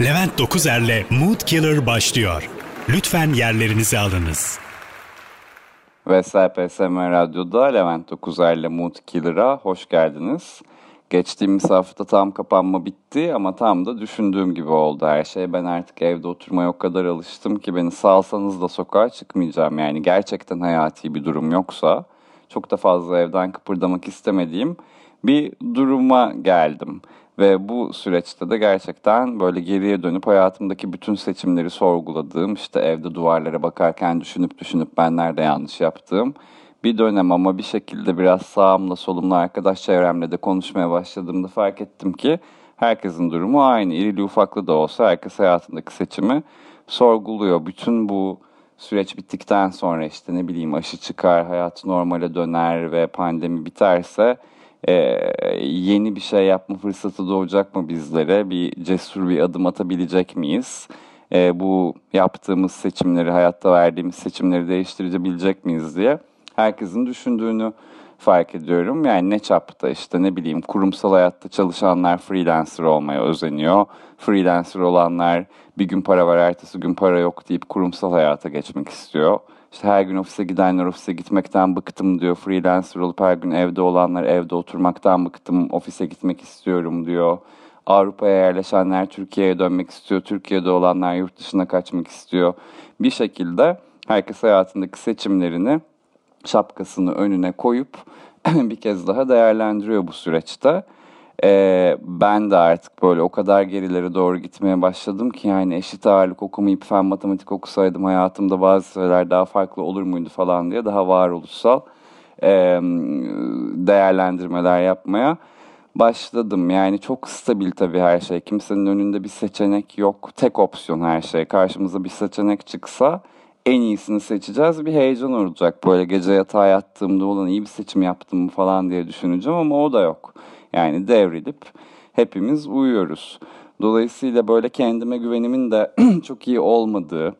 Levent Dokuzer'le Mood Killer başlıyor. Lütfen yerlerinizi alınız. Ve SPSM Radyo'da Levent Dokuzer'le Mood Killer'a hoş geldiniz. Geçtiğimiz hafta tam kapanma bitti ama tam da düşündüğüm gibi oldu her şey. Ben artık evde oturmaya o kadar alıştım ki beni salsanız da sokağa çıkmayacağım. Yani gerçekten hayati bir durum yoksa çok da fazla evden kıpırdamak istemediğim bir duruma geldim. Ve bu süreçte de gerçekten böyle geriye dönüp hayatımdaki bütün seçimleri sorguladığım, işte evde duvarlara bakarken düşünüp düşünüp ben nerede yanlış yaptığım bir dönem ama bir şekilde biraz sağımla solumla arkadaş çevremle de konuşmaya başladığımda fark ettim ki herkesin durumu aynı. İrili ufaklı da olsa herkes hayatındaki seçimi sorguluyor. Bütün bu süreç bittikten sonra işte ne bileyim aşı çıkar, hayat normale döner ve pandemi biterse e, yeni bir şey yapma fırsatı doğacak mı bizlere? Bir cesur bir adım atabilecek miyiz? E, bu yaptığımız seçimleri, hayatta verdiğimiz seçimleri değiştirebilecek miyiz diye herkesin düşündüğünü fark ediyorum. Yani ne çapta işte ne bileyim kurumsal hayatta çalışanlar freelancer olmaya özeniyor. Freelancer olanlar bir gün para var ertesi gün para yok deyip kurumsal hayata geçmek istiyor. İşte her gün ofise gidenler ofise gitmekten bıktım diyor. Freelancer olup her gün evde olanlar evde oturmaktan bıktım ofise gitmek istiyorum diyor. Avrupa'ya yerleşenler Türkiye'ye dönmek istiyor. Türkiye'de olanlar yurt dışına kaçmak istiyor. Bir şekilde herkes hayatındaki seçimlerini şapkasını önüne koyup bir kez daha değerlendiriyor bu süreçte. Ee, ben de artık böyle o kadar gerilere doğru gitmeye başladım ki yani eşit ağırlık okumayıp fen matematik okusaydım hayatımda bazı şeyler daha farklı olur muydu falan diye daha varoluşsal e, değerlendirmeler yapmaya başladım. Yani çok stabil tabii her şey. Kimsenin önünde bir seçenek yok. Tek opsiyon her şey. Karşımıza bir seçenek çıksa en iyisini seçeceğiz. Bir heyecan olacak. Böyle gece yatağa yattığımda olan iyi bir seçim yaptım falan diye düşüneceğim ama o da yok. Yani devrilip hepimiz uyuyoruz. Dolayısıyla böyle kendime güvenimin de çok iyi olmadığı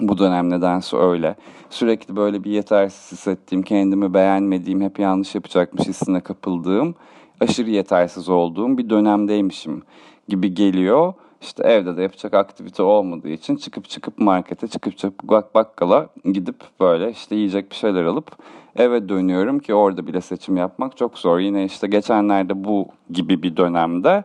bu dönem nedense öyle. Sürekli böyle bir yetersiz hissettiğim, kendimi beğenmediğim, hep yanlış yapacakmış hissine kapıldığım, aşırı yetersiz olduğum bir dönemdeymişim gibi geliyor. İşte evde de yapacak aktivite olmadığı için çıkıp çıkıp markete, çıkıp çıkıp bak bakkala gidip böyle işte yiyecek bir şeyler alıp eve dönüyorum ki orada bile seçim yapmak çok zor. Yine işte geçenlerde bu gibi bir dönemde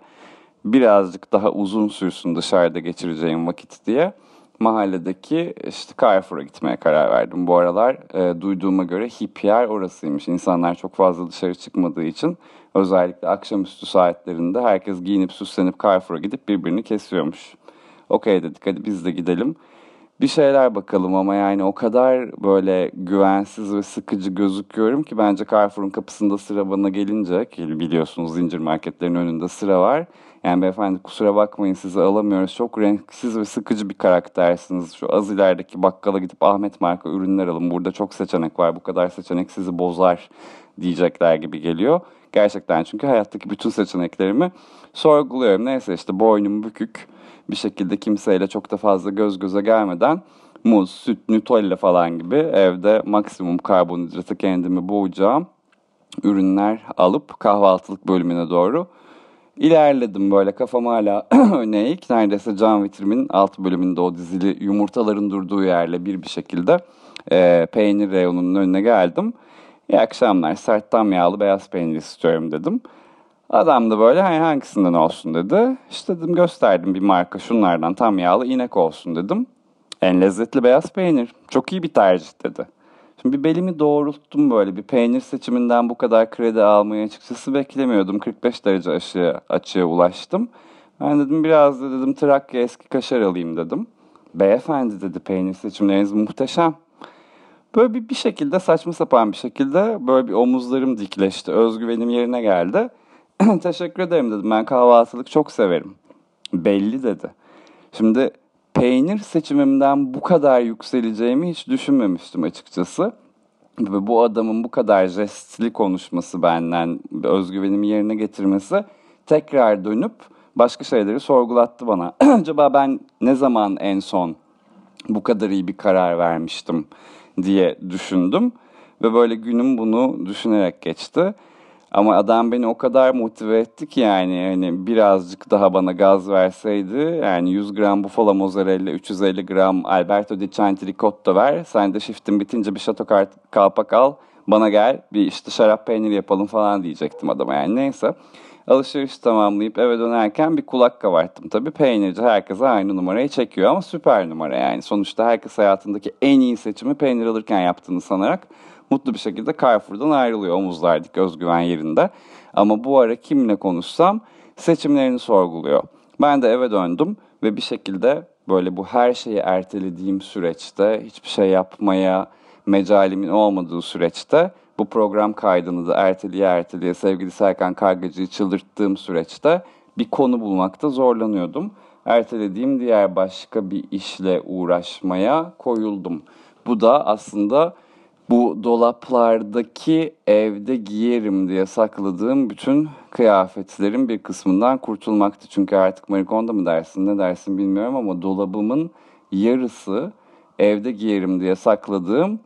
birazcık daha uzun sürsün dışarıda geçireceğim vakit diye mahalledeki işte Carrefour'a gitmeye karar verdim. Bu aralar e, duyduğuma göre hip yer orasıymış. İnsanlar çok fazla dışarı çıkmadığı için özellikle akşamüstü saatlerinde herkes giyinip süslenip Carrefour'a gidip birbirini kesiyormuş. Okey dedik hadi biz de gidelim. Bir şeyler bakalım ama yani o kadar böyle güvensiz ve sıkıcı gözüküyorum ki bence Carrefour'un kapısında sıra bana gelince ki biliyorsunuz zincir marketlerin önünde sıra var. Yani beyefendi kusura bakmayın sizi alamıyoruz. Çok renksiz ve sıkıcı bir karaktersiniz. Şu az ilerideki bakkala gidip Ahmet marka ürünler alın. Burada çok seçenek var. Bu kadar seçenek sizi bozar diyecekler gibi geliyor. Gerçekten çünkü hayattaki bütün seçeneklerimi sorguluyorum. Neyse işte boynum bükük bir şekilde kimseyle çok da fazla göz göze gelmeden muz, süt, nutella falan gibi evde maksimum karbonhidratı kendimi boğacağım ürünler alıp kahvaltılık bölümüne doğru ilerledim böyle kafam hala öne. Neredeyse cam vitrimin alt bölümünde o dizili yumurtaların durduğu yerle bir bir şekilde e, peynir reyonunun önüne geldim. İyi akşamlar sert tam yağlı beyaz peynir istiyorum dedim. Adam da böyle hani hangisinden olsun dedi. İşte dedim gösterdim bir marka şunlardan tam yağlı inek olsun dedim. En lezzetli beyaz peynir. Çok iyi bir tercih dedi. Şimdi bir belimi doğrulttum böyle bir peynir seçiminden bu kadar kredi almayı açıkçası beklemiyordum. 45 derece aşıya, açıya ulaştım. Ben dedim biraz da dedim Trakya eski kaşar alayım dedim. Beyefendi dedi peynir seçimleriniz muhteşem. Böyle bir, bir şekilde saçma sapan bir şekilde böyle bir omuzlarım dikleşti. Özgüvenim yerine geldi. Teşekkür ederim dedim. Ben kahvaltılık çok severim. Belli dedi. Şimdi peynir seçimimden bu kadar yükseleceğimi hiç düşünmemiştim açıkçası. Ve bu adamın bu kadar jestli konuşması benden, özgüvenimi yerine getirmesi tekrar dönüp başka şeyleri sorgulattı bana. Acaba ben ne zaman en son bu kadar iyi bir karar vermiştim diye düşündüm. Ve böyle günüm bunu düşünerek geçti. Ama adam beni o kadar motive etti ki yani hani birazcık daha bana gaz verseydi yani 100 gram Buffalo mozzarella, 350 gram Alberto di Chianti ricotta ver. Sen de shiftin bitince bir şato kalpak al. Bana gel bir işte şarap peyniri yapalım falan diyecektim adama yani neyse. Alışveriş tamamlayıp eve dönerken bir kulak kabarttım. Tabii peynirci herkese aynı numarayı çekiyor ama süper numara yani. Sonuçta herkes hayatındaki en iyi seçimi peynir alırken yaptığını sanarak mutlu bir şekilde Carrefour'dan ayrılıyor omuzlardaki özgüven yerinde. Ama bu ara kimle konuşsam seçimlerini sorguluyor. Ben de eve döndüm ve bir şekilde böyle bu her şeyi ertelediğim süreçte hiçbir şey yapmaya mecalimin olmadığı süreçte bu program kaydını da erteliye erteliye sevgili Serkan Kargacı'yı çıldırttığım süreçte bir konu bulmakta zorlanıyordum. Ertelediğim diğer başka bir işle uğraşmaya koyuldum. Bu da aslında bu dolaplardaki evde giyerim diye sakladığım bütün kıyafetlerin bir kısmından kurtulmaktı. Çünkü artık Marikonda mı dersin ne dersin bilmiyorum ama dolabımın yarısı evde giyerim diye sakladığım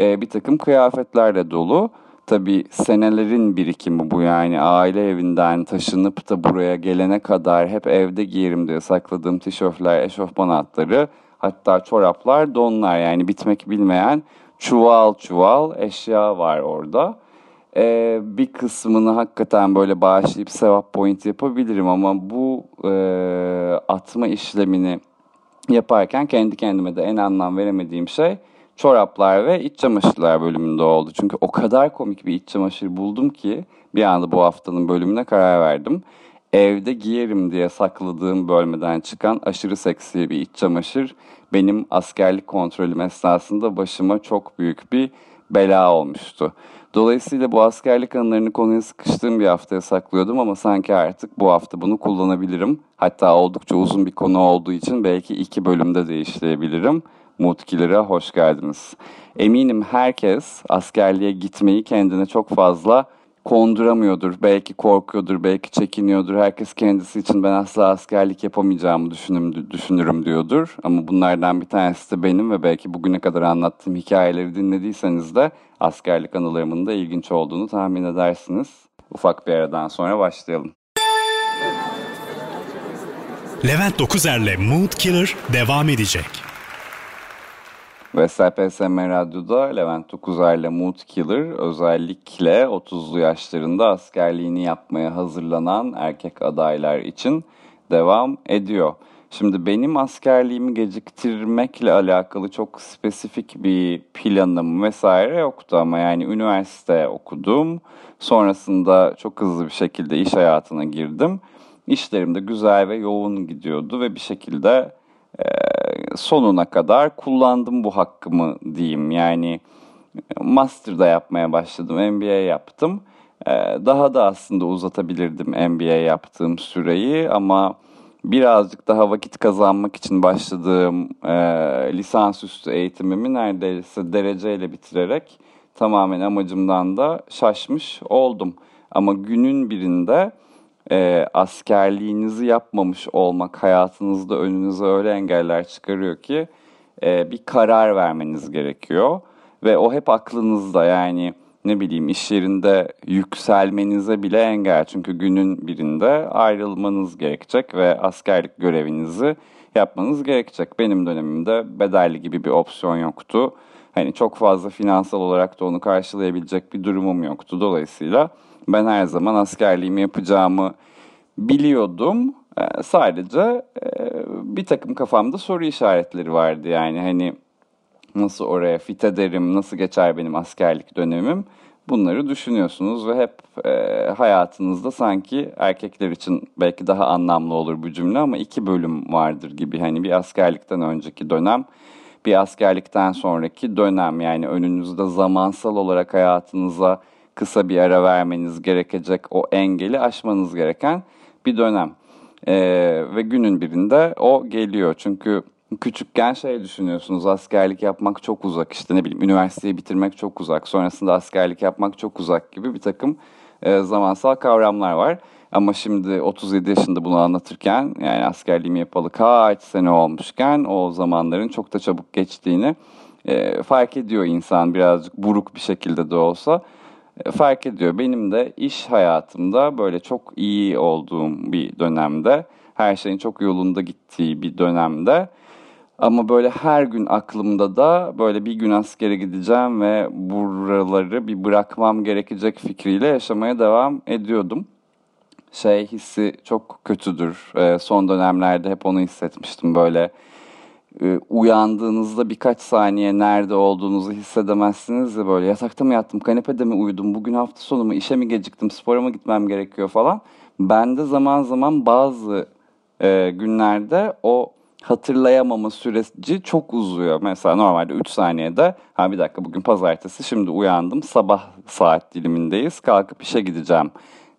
e, bir takım kıyafetlerle dolu. Tabi senelerin birikimi bu yani aile evinden taşınıp da buraya gelene kadar hep evde giyerim diye sakladığım tişörtler, eşofman altları hatta çoraplar, donlar yani bitmek bilmeyen çuval çuval eşya var orada. Ee, bir kısmını hakikaten böyle bağışlayıp sevap point yapabilirim ama bu e, atma işlemini yaparken kendi kendime de en anlam veremediğim şey çoraplar ve iç çamaşırlar bölümünde oldu. Çünkü o kadar komik bir iç çamaşır buldum ki bir anda bu haftanın bölümüne karar verdim. Evde giyerim diye sakladığım bölmeden çıkan aşırı seksi bir iç çamaşır benim askerlik kontrolüm esnasında başıma çok büyük bir bela olmuştu. Dolayısıyla bu askerlik anılarını konuya sıkıştığım bir haftaya saklıyordum ama sanki artık bu hafta bunu kullanabilirim. Hatta oldukça uzun bir konu olduğu için belki iki bölümde de işleyebilirim. Mutkilere hoş geldiniz. Eminim herkes askerliğe gitmeyi kendine çok fazla konduramıyordur. Belki korkuyordur, belki çekiniyordur. Herkes kendisi için ben asla askerlik yapamayacağımı düşünürüm, düşünürüm diyordur. Ama bunlardan bir tanesi de benim ve belki bugüne kadar anlattığım hikayeleri dinlediyseniz de askerlik anılarımın da ilginç olduğunu tahmin edersiniz. Ufak bir aradan sonra başlayalım. Levent Dokuzer'le Mood Killer devam edecek. Vestel PSM Radyo'da Levent Dokuzer'le Mood Killer özellikle 30'lu yaşlarında askerliğini yapmaya hazırlanan erkek adaylar için devam ediyor. Şimdi benim askerliğimi geciktirmekle alakalı çok spesifik bir planım vesaire yoktu ama yani üniversite okudum. Sonrasında çok hızlı bir şekilde iş hayatına girdim. İşlerim de güzel ve yoğun gidiyordu ve bir şekilde sonuna kadar kullandım bu hakkımı diyeyim. Yani master'da yapmaya başladım, MBA yaptım. Daha da aslında uzatabilirdim MBA yaptığım süreyi ama birazcık daha vakit kazanmak için başladığım e, lisansüstü eğitimimi neredeyse dereceyle bitirerek tamamen amacımdan da şaşmış oldum. Ama günün birinde e, askerliğinizi yapmamış olmak hayatınızda önünüze öyle engeller çıkarıyor ki e, bir karar vermeniz gerekiyor. Ve o hep aklınızda yani ne bileyim iş yerinde yükselmenize bile engel. Çünkü günün birinde ayrılmanız gerekecek ve askerlik görevinizi yapmanız gerekecek. Benim dönemimde bedelli gibi bir opsiyon yoktu. Hani çok fazla finansal olarak da onu karşılayabilecek bir durumum yoktu. Dolayısıyla ben her zaman askerliğimi yapacağımı biliyordum. Ee, sadece e, bir takım kafamda soru işaretleri vardı. Yani hani nasıl oraya fit ederim, nasıl geçer benim askerlik dönemim bunları düşünüyorsunuz ve hep e, hayatınızda sanki erkekler için belki daha anlamlı olur bu cümle ama iki bölüm vardır gibi. Hani bir askerlikten önceki dönem, bir askerlikten sonraki dönem yani önünüzde zamansal olarak hayatınıza kısa bir ara vermeniz gerekecek o engeli aşmanız gereken bir dönem. Ee, ve günün birinde o geliyor. Çünkü küçükken şey düşünüyorsunuz askerlik yapmak çok uzak işte ne bileyim üniversiteyi bitirmek çok uzak sonrasında askerlik yapmak çok uzak gibi bir takım e, zamansal kavramlar var. Ama şimdi 37 yaşında bunu anlatırken yani askerliğimi yapalı kaç sene olmuşken o zamanların çok da çabuk geçtiğini e, fark ediyor insan birazcık buruk bir şekilde de olsa. e, fark ediyor. Benim de iş hayatımda böyle çok iyi olduğum bir dönemde, her şeyin çok yolunda gittiği bir dönemde ama böyle her gün aklımda da böyle bir gün askere gideceğim ve buraları bir bırakmam gerekecek fikriyle yaşamaya devam ediyordum. Şey hissi çok kötüdür. Ee, son dönemlerde hep onu hissetmiştim. Böyle e, uyandığınızda birkaç saniye nerede olduğunuzu hissedemezsiniz de böyle yatakta mı yattım, kanepede mi uyudum, bugün hafta sonu mu, işe mi geciktim, spora mı gitmem gerekiyor falan. Ben de zaman zaman bazı e, günlerde o hatırlayamama süreci çok uzuyor. Mesela normalde 3 saniyede ha bir dakika bugün pazartesi şimdi uyandım sabah saat dilimindeyiz kalkıp işe gideceğim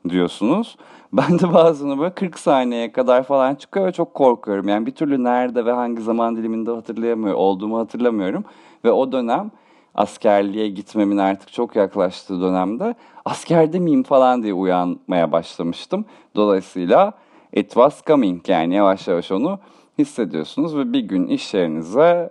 diyorsunuz. Ben de bazen böyle 40 saniyeye kadar falan çıkıyor ve çok korkuyorum. Yani bir türlü nerede ve hangi zaman diliminde hatırlayamıyor olduğumu hatırlamıyorum. Ve o dönem askerliğe gitmemin artık çok yaklaştığı dönemde askerde miyim falan diye uyanmaya başlamıştım. Dolayısıyla it was coming yani yavaş yavaş onu hissediyorsunuz ve bir gün iş yerinize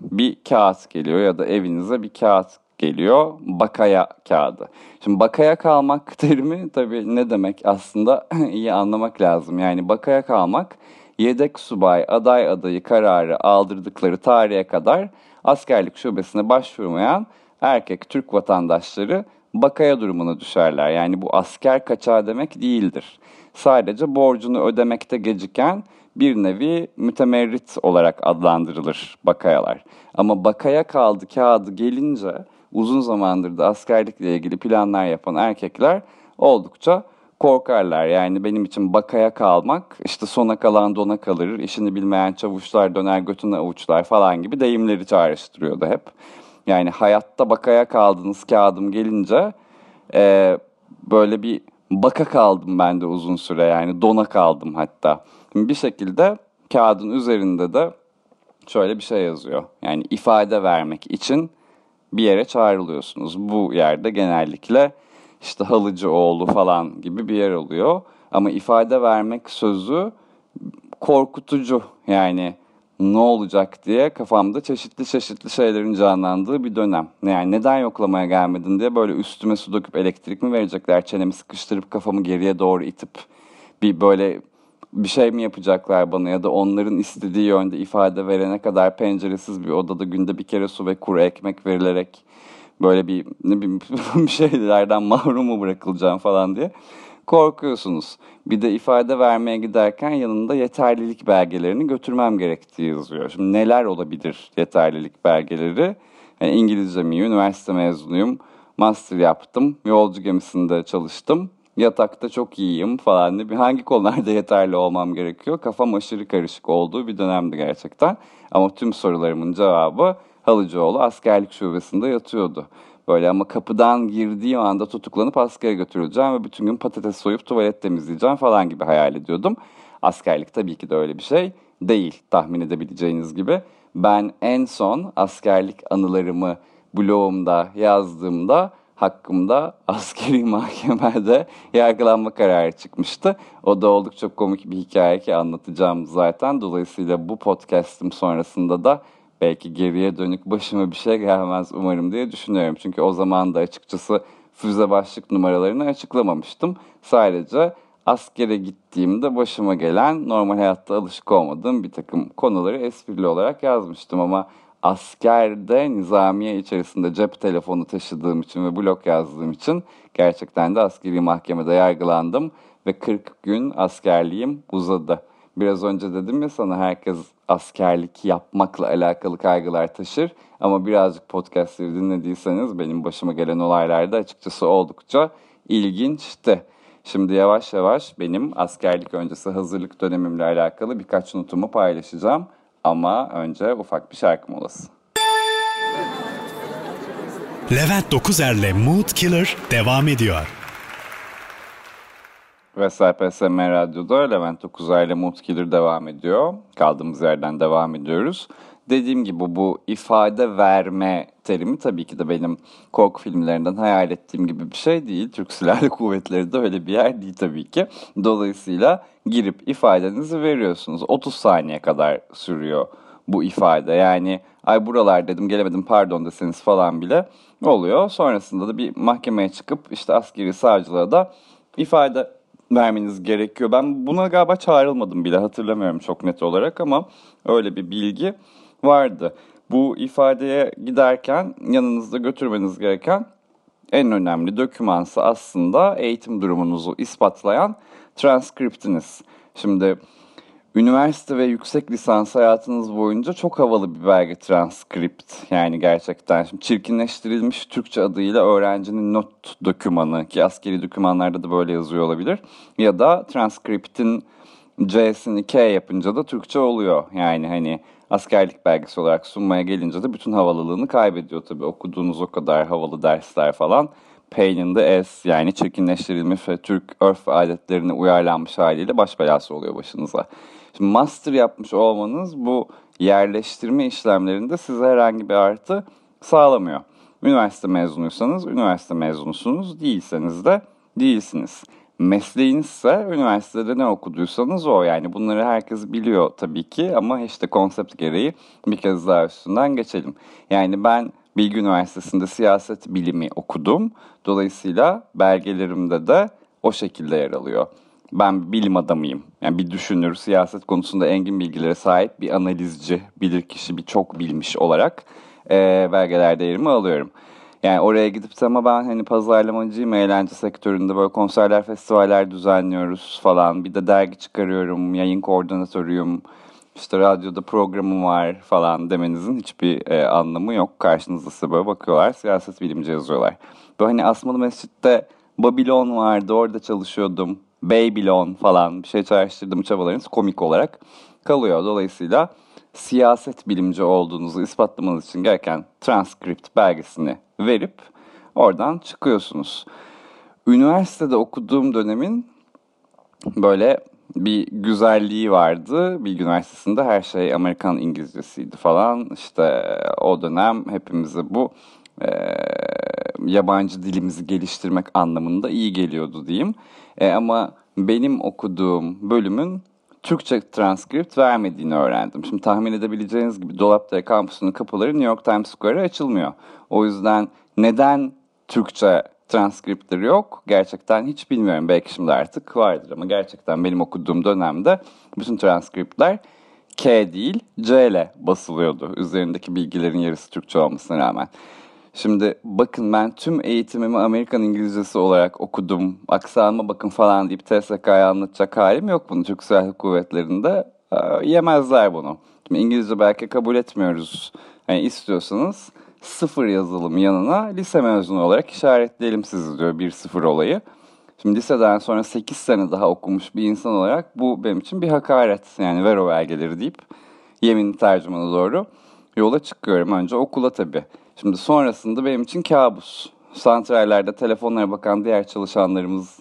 bir kağıt geliyor ya da evinize bir kağıt geliyor. Bakaya kağıdı. Şimdi bakaya kalmak terimi tabii ne demek aslında iyi anlamak lazım. Yani bakaya kalmak yedek subay aday adayı kararı aldırdıkları tarihe kadar askerlik şubesine başvurmayan erkek Türk vatandaşları bakaya durumuna düşerler. Yani bu asker kaçağı demek değildir. Sadece borcunu ödemekte geciken bir nevi mütemerrit olarak adlandırılır bakayalar. Ama bakaya kaldı kağıdı gelince uzun zamandır da askerlikle ilgili planlar yapan erkekler oldukça korkarlar. Yani benim için bakaya kalmak işte sona kalan dona kalır, işini bilmeyen çavuşlar döner götüne avuçlar falan gibi deyimleri çağrıştırıyordu hep. Yani hayatta bakaya kaldınız kağıdım gelince e, böyle bir baka kaldım ben de uzun süre yani dona kaldım hatta. Bir şekilde kağıdın üzerinde de şöyle bir şey yazıyor. Yani ifade vermek için bir yere çağrılıyorsunuz. Bu yerde genellikle işte Halıcıoğlu falan gibi bir yer oluyor. Ama ifade vermek sözü korkutucu. Yani ne olacak diye kafamda çeşitli çeşitli şeylerin canlandığı bir dönem. Yani neden yoklamaya gelmedin diye böyle üstüme su döküp elektrik mi verecekler, çenemi sıkıştırıp kafamı geriye doğru itip bir böyle bir şey mi yapacaklar bana ya da onların istediği yönde ifade verene kadar penceresiz bir odada günde bir kere su ve kuru ekmek verilerek böyle bir ne bileyim bir şeylerden mahrum mu bırakılacağım falan diye korkuyorsunuz. Bir de ifade vermeye giderken yanında yeterlilik belgelerini götürmem gerektiği yazıyor. Şimdi neler olabilir yeterlilik belgeleri? Yani İngilizce mi, üniversite mezunuyum, master yaptım, yolcu gemisinde çalıştım, yatakta çok iyiyim falan diye. Hangi konularda yeterli olmam gerekiyor? Kafam aşırı karışık olduğu bir dönemdi gerçekten. Ama tüm sorularımın cevabı Halıcıoğlu askerlik şubesinde yatıyordu. Böyle ama kapıdan girdiğim anda tutuklanıp askere götürüleceğim ve bütün gün patates soyup tuvalet temizleyeceğim falan gibi hayal ediyordum. Askerlik tabii ki de öyle bir şey değil tahmin edebileceğiniz gibi. Ben en son askerlik anılarımı blogumda yazdığımda hakkımda askeri mahkemede yargılanma kararı çıkmıştı. O da oldukça komik bir hikaye ki anlatacağım zaten. Dolayısıyla bu podcast'im sonrasında da belki geriye dönük başıma bir şey gelmez umarım diye düşünüyorum. Çünkü o zaman da açıkçası füze başlık numaralarını açıklamamıştım. Sadece askere gittiğimde başıma gelen normal hayatta alışık olmadığım bir takım konuları esprili olarak yazmıştım ama askerde nizamiye içerisinde cep telefonu taşıdığım için ve blog yazdığım için gerçekten de askeri mahkemede yargılandım ve 40 gün askerliğim uzadı. Biraz önce dedim ya sana herkes askerlik yapmakla alakalı kaygılar taşır. Ama birazcık podcastleri dinlediyseniz benim başıma gelen olaylarda açıkçası oldukça ilginçti. Şimdi yavaş yavaş benim askerlik öncesi hazırlık dönemimle alakalı birkaç notumu paylaşacağım. Ama önce ufak bir şarkı molası. Levent Dokuzer'le Mood Killer devam ediyor. Vesel PSM Radyo'da Levent Okuzer ile Mood Killer devam ediyor. Kaldığımız yerden devam ediyoruz. Dediğim gibi bu ifade verme terimi tabii ki de benim korku filmlerinden hayal ettiğim gibi bir şey değil. Türk Silahlı Kuvvetleri de öyle bir yer değil tabii ki. Dolayısıyla girip ifadenizi veriyorsunuz. 30 saniye kadar sürüyor bu ifade. Yani ay buralar dedim gelemedim pardon deseniz falan bile oluyor. Sonrasında da bir mahkemeye çıkıp işte askeri savcılığa da ifade vermeniz gerekiyor. Ben buna galiba çağrılmadım bile hatırlamıyorum çok net olarak ama öyle bir bilgi vardı. Bu ifadeye giderken yanınızda götürmeniz gereken en önemli dokümansı aslında eğitim durumunuzu ispatlayan transkriptiniz. Şimdi üniversite ve yüksek lisans hayatınız boyunca çok havalı bir belge transkript. Yani gerçekten şimdi çirkinleştirilmiş Türkçe adıyla öğrencinin not dokümanı ki askeri dokümanlarda da böyle yazıyor olabilir. Ya da transkriptin C'sini K yapınca da Türkçe oluyor. Yani hani askerlik belgesi olarak sunmaya gelince de bütün havalılığını kaybediyor tabii. Okuduğunuz o kadar havalı dersler falan. Pain in the ass yani çirkinleştirilmiş ve Türk örf adetlerine uyarlanmış haliyle baş belası oluyor başınıza. Şimdi master yapmış olmanız bu yerleştirme işlemlerinde size herhangi bir artı sağlamıyor. Üniversite mezunuysanız üniversite mezunusunuz, değilseniz de değilsiniz. Mesleğinizse üniversitede ne okuduysanız o yani bunları herkes biliyor tabii ki ama işte konsept gereği bir kez daha üstünden geçelim. Yani ben Bilgi Üniversitesi'nde siyaset bilimi okudum. Dolayısıyla belgelerimde de o şekilde yer alıyor. Ben bilim adamıyım. Yani bir düşünür, siyaset konusunda engin bilgilere sahip bir analizci, bilirkişi, bir çok bilmiş olarak e, belgelerde yerimi alıyorum. Yani oraya gidip ama ben hani pazarlamacıyım, eğlence sektöründe böyle konserler, festivaller düzenliyoruz falan. Bir de dergi çıkarıyorum, yayın koordinatörüyüm, işte radyoda programım var falan demenizin hiçbir e, anlamı yok. Karşınızda size böyle bakıyorlar, siyaset bilimci yazıyorlar. Böyle hani Asmalı Mescid'de Babilon vardı, orada çalışıyordum. Babylon falan bir şey çağrıştırdım çabalarınız komik olarak kalıyor. Dolayısıyla siyaset bilimci olduğunuzu ispatlamanız için gereken transkript belgesini verip oradan çıkıyorsunuz. Üniversitede okuduğum dönemin böyle bir güzelliği vardı. Bilgi Üniversitesi'nde her şey Amerikan İngilizcesiydi falan. İşte o dönem hepimize bu e, yabancı dilimizi geliştirmek anlamında iyi geliyordu diyeyim. E, ama benim okuduğum bölümün Türkçe transkript vermediğini öğrendim. Şimdi tahmin edebileceğiniz gibi Dolapdere kampüsünün kapıları New York Times Square'a açılmıyor. O yüzden neden Türkçe transkriptleri yok gerçekten hiç bilmiyorum. Belki şimdi artık vardır ama gerçekten benim okuduğum dönemde bütün transkriptler K değil C ile basılıyordu. Üzerindeki bilgilerin yarısı Türkçe olmasına rağmen. Şimdi bakın ben tüm eğitimimi Amerikan İngilizcesi olarak okudum. Aksanıma bakın falan deyip TSK'ya anlatacak halim yok bunu. Türk Silahlı Kuvvetleri'nde e, yemezler bunu. Şimdi İngilizce belki kabul etmiyoruz. Hani istiyorsanız sıfır yazılım yanına lise mezunu olarak işaretleyelim sizi diyor bir sıfır olayı. Şimdi liseden sonra 8 sene daha okumuş bir insan olarak bu benim için bir hakaret. Yani ver o belgeleri deyip yemin tercümanı doğru yola çıkıyorum. Önce okula tabii. Şimdi sonrasında benim için kabus. Santrallerde telefonlara bakan diğer çalışanlarımız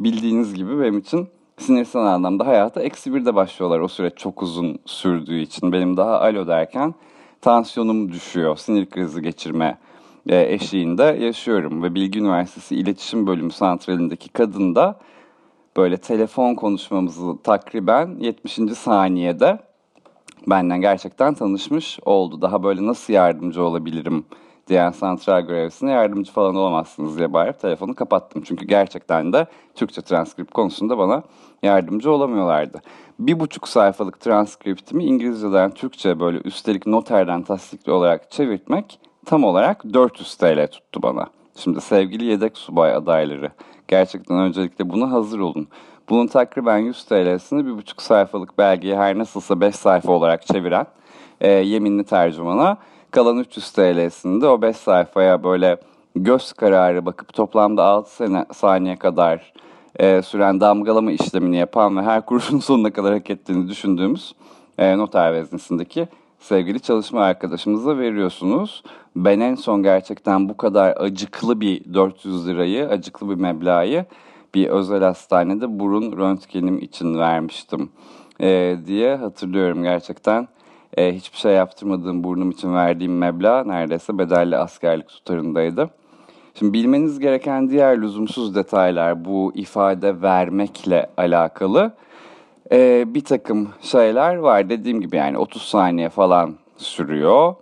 bildiğiniz gibi benim için sinirsel anlamda hayata eksi bir de başlıyorlar o süreç çok uzun sürdüğü için. Benim daha alo derken tansiyonum düşüyor, sinir krizi geçirme e, eşiğinde yaşıyorum. Ve Bilgi Üniversitesi İletişim Bölümü santralindeki kadın da böyle telefon konuşmamızı takriben 70. saniyede benden gerçekten tanışmış oldu. Daha böyle nasıl yardımcı olabilirim diyen santral görevlisine yardımcı falan olamazsınız diye bağırıp telefonu kapattım. Çünkü gerçekten de Türkçe transkript konusunda bana yardımcı olamıyorlardı. Bir buçuk sayfalık transkriptimi İngilizceden Türkçe böyle üstelik noterden tasdikli olarak çevirtmek tam olarak 400 TL tuttu bana. Şimdi sevgili yedek subay adayları gerçekten öncelikle buna hazır olun. Bunun takriben 100 TL'sini bir buçuk sayfalık belgeyi her nasılsa 5 sayfa olarak çeviren e, yeminli tercümana kalan 300 TL'sini de o 5 sayfaya böyle göz kararı bakıp toplamda 6 sene, saniye kadar e, süren damgalama işlemini yapan ve her kuruşun sonuna kadar hak ettiğini düşündüğümüz e, noter veznesindeki sevgili çalışma arkadaşımıza veriyorsunuz. Ben en son gerçekten bu kadar acıklı bir 400 lirayı, acıklı bir meblağı bir özel hastanede burun röntgenim için vermiştim e, diye hatırlıyorum gerçekten. E, hiçbir şey yaptırmadığım burnum için verdiğim meblağ neredeyse bedelli askerlik tutarındaydı. Şimdi bilmeniz gereken diğer lüzumsuz detaylar bu ifade vermekle alakalı. Ee, bir takım şeyler var dediğim gibi yani 30 saniye falan sürüyor.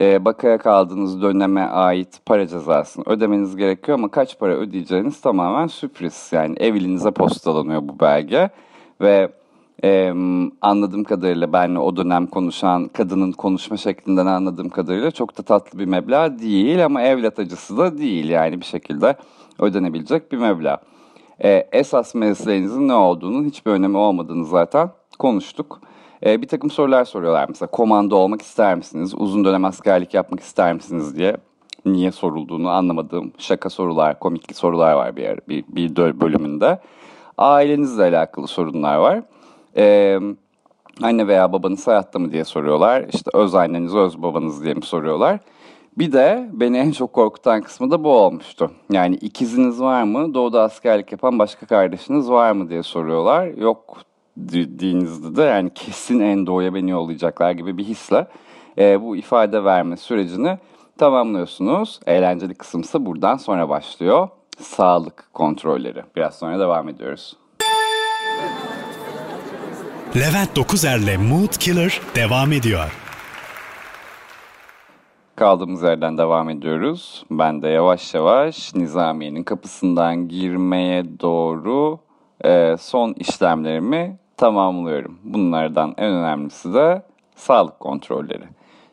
Ee, bakaya kaldığınız döneme ait para cezasını ödemeniz gerekiyor ama kaç para ödeyeceğiniz tamamen sürpriz. Yani evinize postalanıyor bu belge ve e, anladığım kadarıyla benle o dönem konuşan kadının konuşma şeklinden anladığım kadarıyla çok da tatlı bir meblağ değil ama evlat acısı da değil yani bir şekilde ödenebilecek bir meblağ. E, esas mesleğinizin ne olduğunun hiçbir önemi olmadığını zaten konuştuk. E, bir takım sorular soruyorlar mesela komando olmak ister misiniz, uzun dönem askerlik yapmak ister misiniz diye niye sorulduğunu anlamadığım şaka sorular, komik sorular var bir, bir, bir bölümünde. Ailenizle alakalı sorunlar var. Ee, anne veya babanız hayatta mı diye soruyorlar. İşte öz anneniz, öz babanız diye mi soruyorlar. Bir de beni en çok korkutan kısmı da bu olmuştu. Yani ikiziniz var mı? Doğuda askerlik yapan başka kardeşiniz var mı diye soruyorlar. Yok dediğinizde de yani kesin en doğuya beni yollayacaklar gibi bir hisle e, bu ifade verme sürecini tamamlıyorsunuz. Eğlenceli kısımsa buradan sonra başlıyor. Sağlık kontrolleri. Biraz sonra devam ediyoruz. Levent Dokuzer'le Mood Killer devam ediyor. Kaldığımız yerden devam ediyoruz. Ben de yavaş yavaş Nizamiye'nin kapısından girmeye doğru e, son işlemlerimi tamamlıyorum. Bunlardan en önemlisi de sağlık kontrolleri.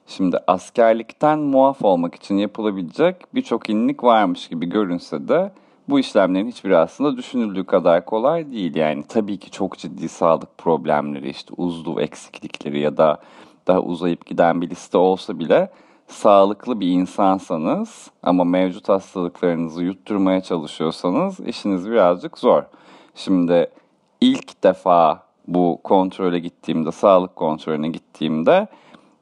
Şimdi askerlikten muaf olmak için yapılabilecek birçok inlik varmış gibi görünse de bu işlemlerin hiçbiri aslında düşünüldüğü kadar kolay değil. Yani tabii ki çok ciddi sağlık problemleri, işte uzvu eksiklikleri ya da daha uzayıp giden bir liste olsa bile sağlıklı bir insansanız ama mevcut hastalıklarınızı yutturmaya çalışıyorsanız işiniz birazcık zor. Şimdi ilk defa bu kontrole gittiğimde, sağlık kontrolüne gittiğimde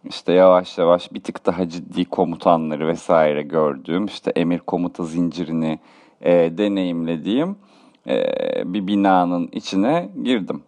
işte yavaş yavaş bir tık daha ciddi komutanları vesaire gördüğüm, işte emir komuta zincirini e, deneyimlediğim e, bir binanın içine girdim.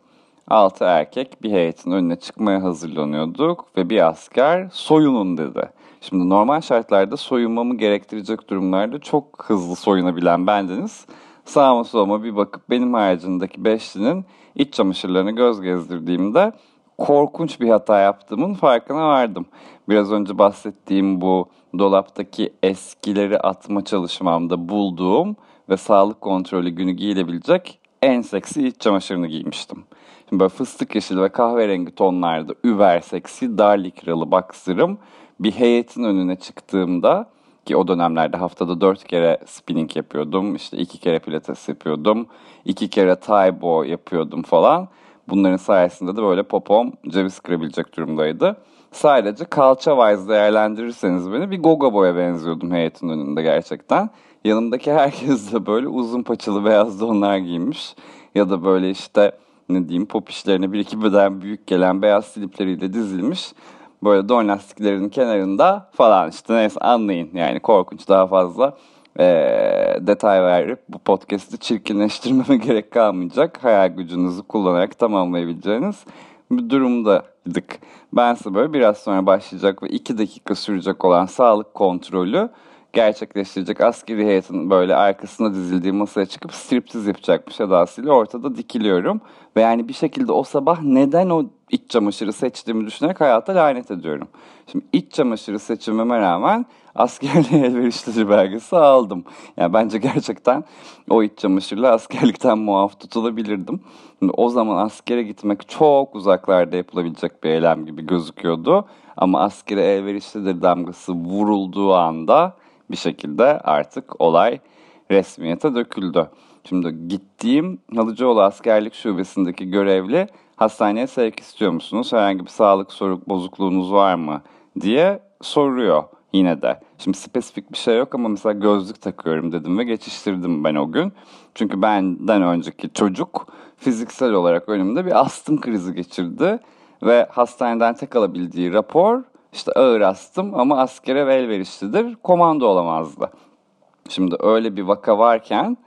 Altı erkek bir heyetin önüne çıkmaya hazırlanıyorduk ve bir asker soyunun dedi. Şimdi normal şartlarda soyunmamı gerektirecek durumlarda çok hızlı soyunabilen bendeniz. Sağıma soluma bir bakıp benim haricindeki beşlinin iç çamaşırlarını göz gezdirdiğimde korkunç bir hata yaptığımın farkına vardım. Biraz önce bahsettiğim bu dolaptaki eskileri atma çalışmamda bulduğum ve sağlık kontrolü günü giyilebilecek en seksi iç çamaşırını giymiştim. Şimdi böyle fıstık yeşili ve kahverengi tonlarda über seksi dar likralı baksırım bir heyetin önüne çıktığımda ki o dönemlerde haftada dört kere spinning yapıyordum. işte iki kere pilates yapıyordum. iki kere taibo yapıyordum falan. Bunların sayesinde de böyle popom ceviz kırabilecek durumdaydı. Sadece kalça wise değerlendirirseniz beni bir goga boya benziyordum heyetin önünde gerçekten. Yanımdaki herkes de böyle uzun paçalı beyaz donlar giymiş. Ya da böyle işte ne diyeyim pop işlerine bir iki beden büyük gelen beyaz slipleriyle dizilmiş. Böyle don lastiklerinin kenarında falan işte neyse anlayın yani korkunç daha fazla e, detay verip bu podcast'i çirkinleştirmeme gerek kalmayacak. Hayal gücünüzü kullanarak tamamlayabileceğiniz bir durumdaydık. Ben size böyle biraz sonra başlayacak ve iki dakika sürecek olan sağlık kontrolü gerçekleştirecek askeri heyetin böyle arkasına dizildiği masaya çıkıp striptiz yapacakmış edasıyla ortada dikiliyorum. Ve yani bir şekilde o sabah neden o iç çamaşırı seçtiğimi düşünerek hayata lanet ediyorum. Şimdi iç çamaşırı seçimime rağmen askerliğe elverişli belgesi aldım. Yani bence gerçekten o iç çamaşırla askerlikten muaf tutulabilirdim. Şimdi o zaman askere gitmek çok uzaklarda yapılabilecek bir eylem gibi gözüküyordu. Ama askere elverişlidir damgası vurulduğu anda bir şekilde artık olay resmiyete döküldü. Şimdi gittiğim Halıcıoğlu Askerlik Şubesi'ndeki görevli hastaneye sevk istiyor musunuz? Herhangi bir sağlık soruk bozukluğunuz var mı? diye soruyor yine de. Şimdi spesifik bir şey yok ama mesela gözlük takıyorum dedim ve geçiştirdim ben o gün. Çünkü benden önceki çocuk fiziksel olarak önümde bir astım krizi geçirdi. Ve hastaneden tek alabildiği rapor işte ağır astım ama askere elverişlidir, komando olamazdı. Şimdi öyle bir vaka varken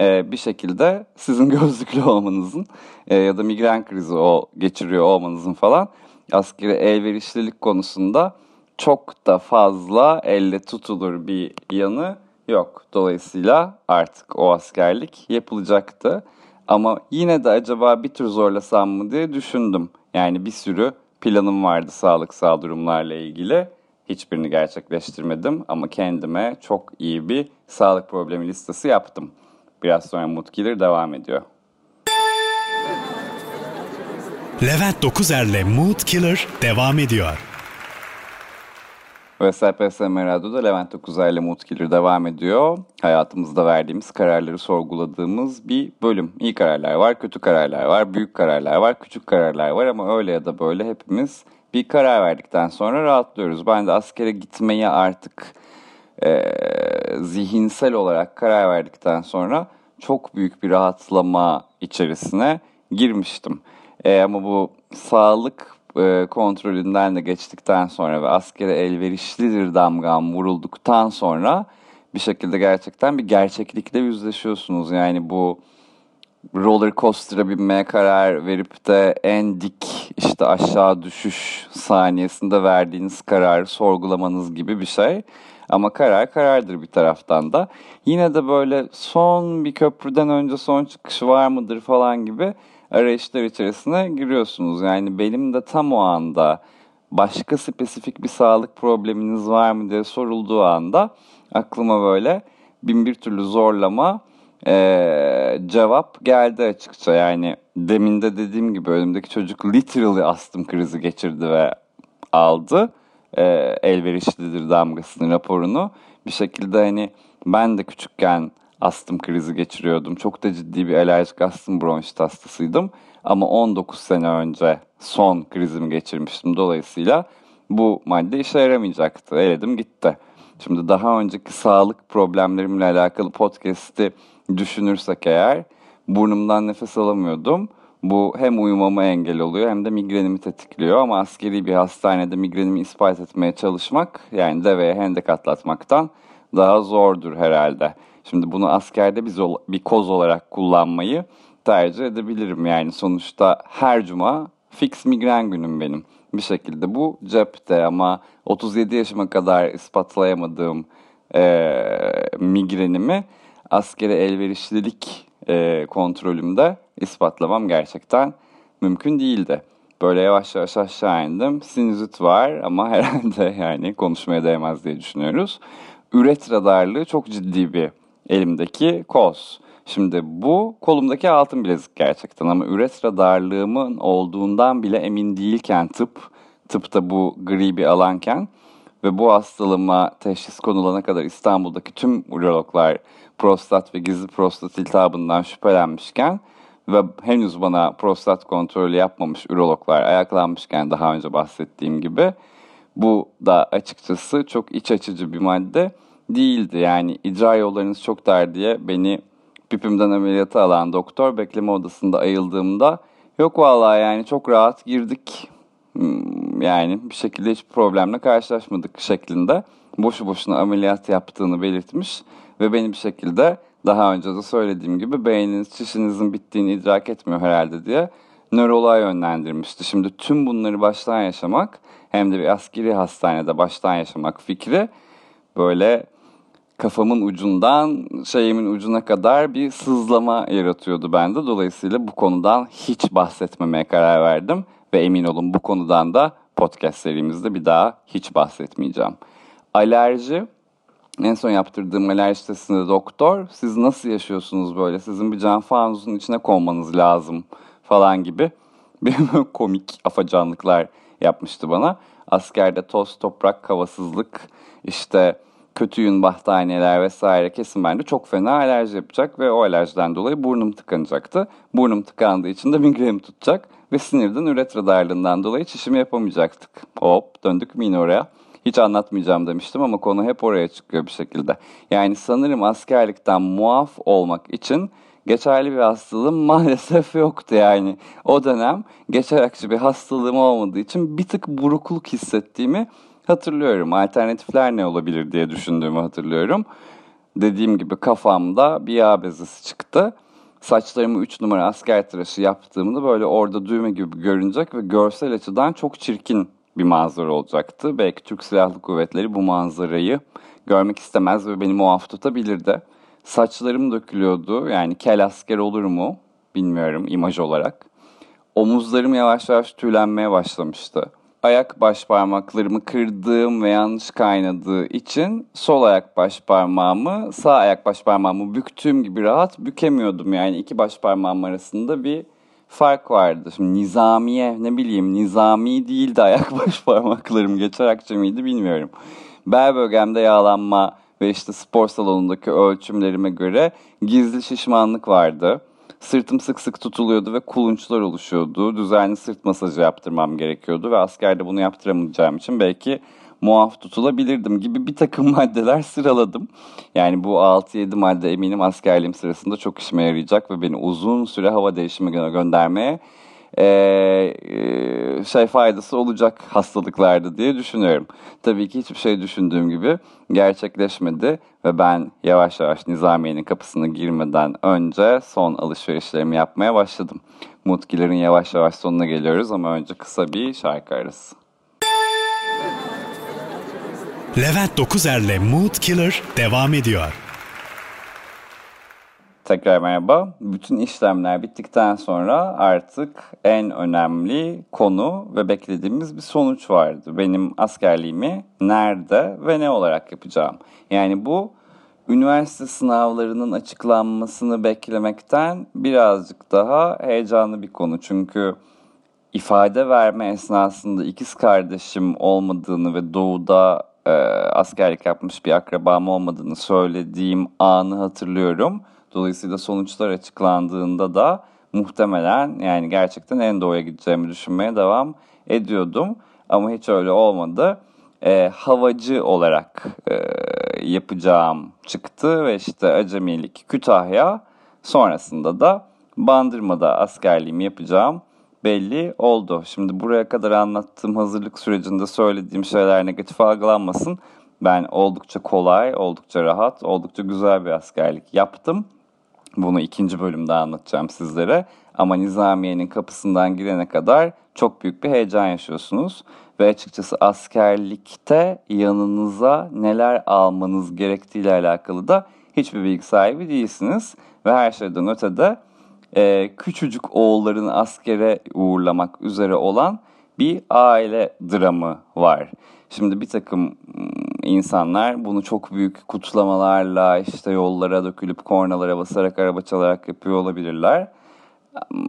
e, bir şekilde sizin gözlüklü olmanızın e, ya da migren krizi o geçiriyor olmanızın falan askeri elverişlilik konusunda çok da fazla elle tutulur bir yanı yok. Dolayısıyla artık o askerlik yapılacaktı. Ama yine de acaba bir tür zorlasam mı diye düşündüm. Yani bir sürü planım vardı sağlıksal durumlarla ilgili. Hiçbirini gerçekleştirmedim ama kendime çok iyi bir sağlık problemi listesi yaptım. Biraz sonra Mood devam ediyor. Levent Dokuzer'le Mood Killer devam ediyor. Ve SPSM Radyo'da Levent Dokuzay ile Mood devam ediyor. Hayatımızda verdiğimiz kararları sorguladığımız bir bölüm. İyi kararlar var, kötü kararlar var, büyük kararlar var, küçük kararlar var ama öyle ya da böyle hepimiz bir karar verdikten sonra rahatlıyoruz. Ben de askere gitmeyi artık e, zihinsel olarak karar verdikten sonra çok büyük bir rahatlama içerisine girmiştim. E, ama bu sağlık e, kontrolünden de geçtikten sonra ve askere elverişlidir damgam vurulduktan sonra bir şekilde gerçekten bir gerçeklikle yüzleşiyorsunuz. Yani bu roller coaster'a binmeye karar verip de en dik işte aşağı düşüş saniyesinde verdiğiniz kararı sorgulamanız gibi bir şey. Ama karar karardır bir taraftan da. Yine de böyle son bir köprüden önce son çıkış var mıdır falan gibi arayışlar içerisine giriyorsunuz. Yani benim de tam o anda başka spesifik bir sağlık probleminiz var mı diye sorulduğu anda aklıma böyle bin bir türlü zorlama e, cevap geldi açıkça. Yani demin de dediğim gibi önümdeki çocuk literally astım krizi geçirdi ve aldı. E, elverişlidir damgasının raporunu. Bir şekilde hani ben de küçükken astım krizi geçiriyordum. Çok da ciddi bir alerjik astım bronşit hastasıydım. Ama 19 sene önce son krizimi geçirmiştim. Dolayısıyla bu madde işe yaramayacaktı. Eledim gitti. Şimdi daha önceki sağlık problemlerimle alakalı podcast'i düşünürsek eğer burnumdan nefes alamıyordum. Bu hem uyumama engel oluyor hem de migrenimi tetikliyor ama askeri bir hastanede migrenimi ispat etmeye çalışmak yani deveye hendek atlatmaktan daha zordur herhalde. Şimdi bunu askerde bir, bir koz olarak kullanmayı tercih edebilirim. Yani sonuçta her cuma fix migren günüm benim. Bir şekilde bu cepte ama 37 yaşıma kadar ispatlayamadığım e, migrenimi askeri elverişlilik e, kontrolümde ispatlamam gerçekten mümkün değildi. Böyle yavaş yavaş aşağı indim. Sinüzit var ama herhalde yani konuşmaya değmez diye düşünüyoruz. Üretra darlığı çok ciddi bir elimdeki koz. Şimdi bu kolumdaki altın bilezik gerçekten ama üretra darlığımın olduğundan bile emin değilken tıp, tıpta bu gri bir alanken ve bu hastalığıma teşhis konulana kadar İstanbul'daki tüm urologlar prostat ve gizli prostat iltihabından şüphelenmişken ve henüz bana prostat kontrolü yapmamış urologlar ayaklanmışken daha önce bahsettiğim gibi bu da açıkçası çok iç açıcı bir madde değildi. Yani icra yollarınız çok dar diye beni pipimden ameliyatı alan doktor bekleme odasında ayıldığımda yok vallahi yani çok rahat girdik hmm, yani bir şekilde hiç problemle karşılaşmadık şeklinde boşu boşuna ameliyat yaptığını belirtmiş ve beni bir şekilde daha önce de söylediğim gibi beyniniz çişinizin bittiğini idrak etmiyor herhalde diye nöroloğa yönlendirmişti. Şimdi tüm bunları baştan yaşamak hem de bir askeri hastanede baştan yaşamak fikri böyle kafamın ucundan şeyimin ucuna kadar bir sızlama yaratıyordu bende. Dolayısıyla bu konudan hiç bahsetmemeye karar verdim ve emin olun bu konudan da podcast serimizde bir daha hiç bahsetmeyeceğim. Alerji en son yaptırdığım alerji testinde doktor siz nasıl yaşıyorsunuz böyle sizin bir can fanusun içine konmanız lazım falan gibi bir komik afacanlıklar yapmıştı bana. Askerde toz, toprak, havasızlık, işte kötü yün battaniyeler vesaire kesin bende çok fena alerji yapacak ve o alerjiden dolayı burnum tıkanacaktı. Burnum tıkandığı için de migrenim tutacak ve sinirden üretra darlığından dolayı çişimi yapamayacaktık. Hop döndük mi yine oraya. Hiç anlatmayacağım demiştim ama konu hep oraya çıkıyor bir şekilde. Yani sanırım askerlikten muaf olmak için geçerli bir hastalığım maalesef yoktu yani. O dönem geçer bir hastalığım olmadığı için bir tık burukluk hissettiğimi hatırlıyorum. Alternatifler ne olabilir diye düşündüğümü hatırlıyorum. Dediğim gibi kafamda bir yağ bezesi çıktı. Saçlarımı 3 numara asker tıraşı yaptığımda böyle orada düğme gibi görünecek ve görsel açıdan çok çirkin bir manzara olacaktı. Belki Türk Silahlı Kuvvetleri bu manzarayı görmek istemez ve beni muaf tutabilirdi. Saçlarım dökülüyordu. Yani kel asker olur mu? bilmiyorum imaj olarak. Omuzlarım yavaş yavaş tüylenmeye başlamıştı. Ayak baş parmaklarımı kırdığım ve yanlış kaynadığı için sol ayak baş parmağımı sağ ayak baş parmağımı büktüğüm gibi rahat bükemiyordum. Yani iki baş parmağım arasında bir fark vardı. Şimdi nizamiye ne bileyim nizami değildi ayak baş parmaklarım geçer akçamıydı bilmiyorum. Bel bölgemde yağlanma ve işte spor salonundaki ölçümlerime göre gizli şişmanlık vardı. Sırtım sık sık tutuluyordu ve kulunçlar oluşuyordu. Düzenli sırt masajı yaptırmam gerekiyordu ve askerde bunu yaptıramayacağım için belki muaf tutulabilirdim gibi bir takım maddeler sıraladım. Yani bu 6-7 madde eminim askerliğim sırasında çok işime yarayacak ve beni uzun süre hava değişimi göndermeye e, şey faydası olacak hastalıklarda diye düşünüyorum. Tabii ki hiçbir şey düşündüğüm gibi gerçekleşmedi ve ben yavaş yavaş Nizamiye'nin kapısına girmeden önce son alışverişlerimi yapmaya başladım. Mutkilerin yavaş yavaş sonuna geliyoruz ama önce kısa bir şarkı arası. Levent Dokuzer'le Mood Killer devam ediyor. Tekrar merhaba. Bütün işlemler bittikten sonra artık en önemli konu ve beklediğimiz bir sonuç vardı. Benim askerliğimi nerede ve ne olarak yapacağım. Yani bu üniversite sınavlarının açıklanmasını beklemekten birazcık daha heyecanlı bir konu. Çünkü ifade verme esnasında ikiz kardeşim olmadığını ve doğuda e, askerlik yapmış bir akrabam olmadığını söylediğim anı hatırlıyorum. Dolayısıyla sonuçlar açıklandığında da muhtemelen yani gerçekten en doğuya gideceğimi düşünmeye devam ediyordum. Ama hiç öyle olmadı. E, havacı olarak e, yapacağım çıktı ve işte acemilik Kütahya sonrasında da Bandırma'da askerliğimi yapacağım belli oldu. Şimdi buraya kadar anlattığım hazırlık sürecinde söylediğim şeyler negatif algılanmasın. Ben oldukça kolay, oldukça rahat, oldukça güzel bir askerlik yaptım. Bunu ikinci bölümde anlatacağım sizlere. Ama Nizamiye'nin kapısından girene kadar çok büyük bir heyecan yaşıyorsunuz. Ve açıkçası askerlikte yanınıza neler almanız gerektiğiyle alakalı da hiçbir bilgi sahibi değilsiniz. Ve her şeyden ötede e, küçücük oğulların askere uğurlamak üzere olan bir aile dramı var. Şimdi bir takım insanlar bunu çok büyük kutlamalarla işte yollara dökülüp kornalara basarak araba çalarak yapıyor olabilirler.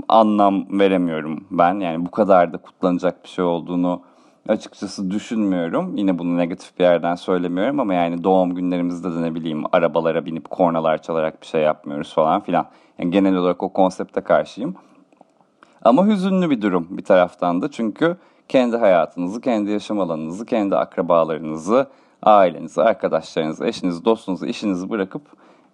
Anlam veremiyorum ben. Yani bu kadar da kutlanacak bir şey olduğunu açıkçası düşünmüyorum. Yine bunu negatif bir yerden söylemiyorum ama yani doğum günlerimizde de ne bileyim arabalara binip kornalar çalarak bir şey yapmıyoruz falan filan. Yani genel olarak o konsepte karşıyım. Ama hüzünlü bir durum bir taraftan da çünkü kendi hayatınızı, kendi yaşam alanınızı, kendi akrabalarınızı, ailenizi, arkadaşlarınızı, eşinizi, dostunuzu, işinizi bırakıp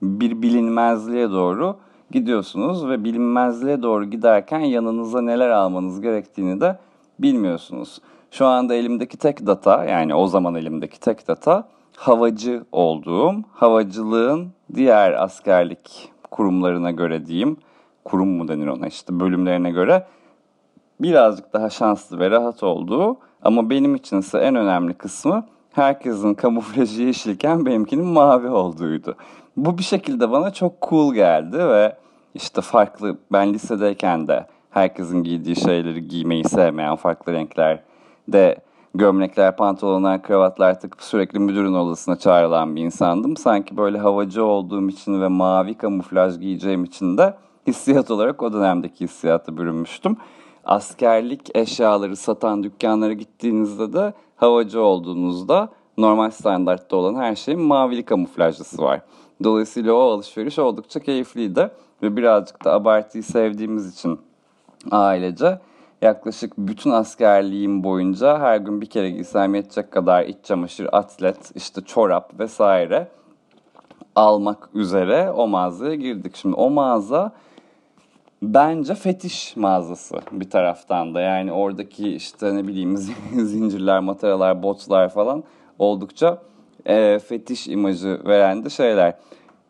bir bilinmezliğe doğru gidiyorsunuz ve bilinmezliğe doğru giderken yanınıza neler almanız gerektiğini de bilmiyorsunuz. Şu anda elimdeki tek data yani o zaman elimdeki tek data havacı olduğum, havacılığın diğer askerlik kurumlarına göre diyeyim, kurum mu denir ona işte bölümlerine göre. Birazcık daha şanslı ve rahat olduğu ama benim için ise en önemli kısmı herkesin kamuflajı yeşilken benimkinin mavi olduğuydu. Bu bir şekilde bana çok cool geldi ve işte farklı ben lisedeyken de herkesin giydiği şeyleri giymeyi sevmeyen farklı renklerde gömlekler, pantolonlar, kravatlar takıp sürekli müdürün odasına çağrılan bir insandım. Sanki böyle havacı olduğum için ve mavi kamuflaj giyeceğim için de hissiyat olarak o dönemdeki hissiyata bürünmüştüm. Askerlik eşyaları satan dükkanlara gittiğinizde de havacı olduğunuzda normal standartta olan her şeyin mavili kamuflajlısı var. Dolayısıyla o alışveriş oldukça keyifliydi ve birazcık da abartıyı sevdiğimiz için ailece yaklaşık bütün askerliğim boyunca her gün bir kere giysem yetecek kadar iç çamaşır, atlet, işte çorap vesaire almak üzere o mağazaya girdik. Şimdi o mağaza bence fetiş mağazası bir taraftan da. Yani oradaki işte ne bileyim zincirler, mataralar, botlar falan oldukça e, fetiş imajı veren de şeyler.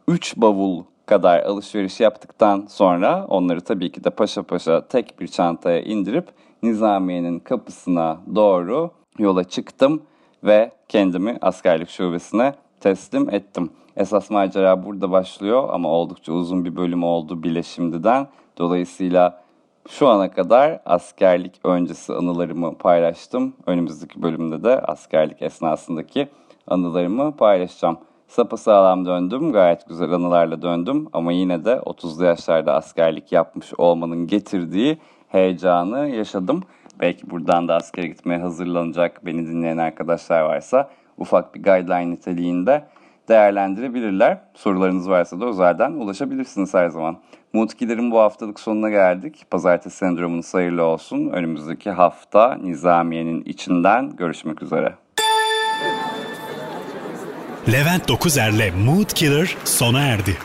Üç bavul kadar alışveriş yaptıktan sonra onları tabii ki de paşa paşa tek bir çantaya indirip Nizamiye'nin kapısına doğru yola çıktım ve kendimi askerlik şubesine teslim ettim. Esas macera burada başlıyor ama oldukça uzun bir bölüm oldu bile şimdiden. Dolayısıyla şu ana kadar askerlik öncesi anılarımı paylaştım. Önümüzdeki bölümde de askerlik esnasındaki anılarımı paylaşacağım. Sapasağlam döndüm, gayet güzel anılarla döndüm ama yine de 30'lu yaşlarda askerlik yapmış olmanın getirdiği heyecanı yaşadım. Belki buradan da askere gitmeye hazırlanacak beni dinleyen arkadaşlar varsa ufak bir guideline niteliğinde değerlendirebilirler. Sorularınız varsa da özelden ulaşabilirsiniz her zaman. Mutkilerin bu haftalık sonuna geldik. Pazartesi sendromunuz hayırlı olsun. Önümüzdeki hafta Nizamiye'nin içinden görüşmek üzere. Levent Dokuzer'le Mood Killer sona erdi.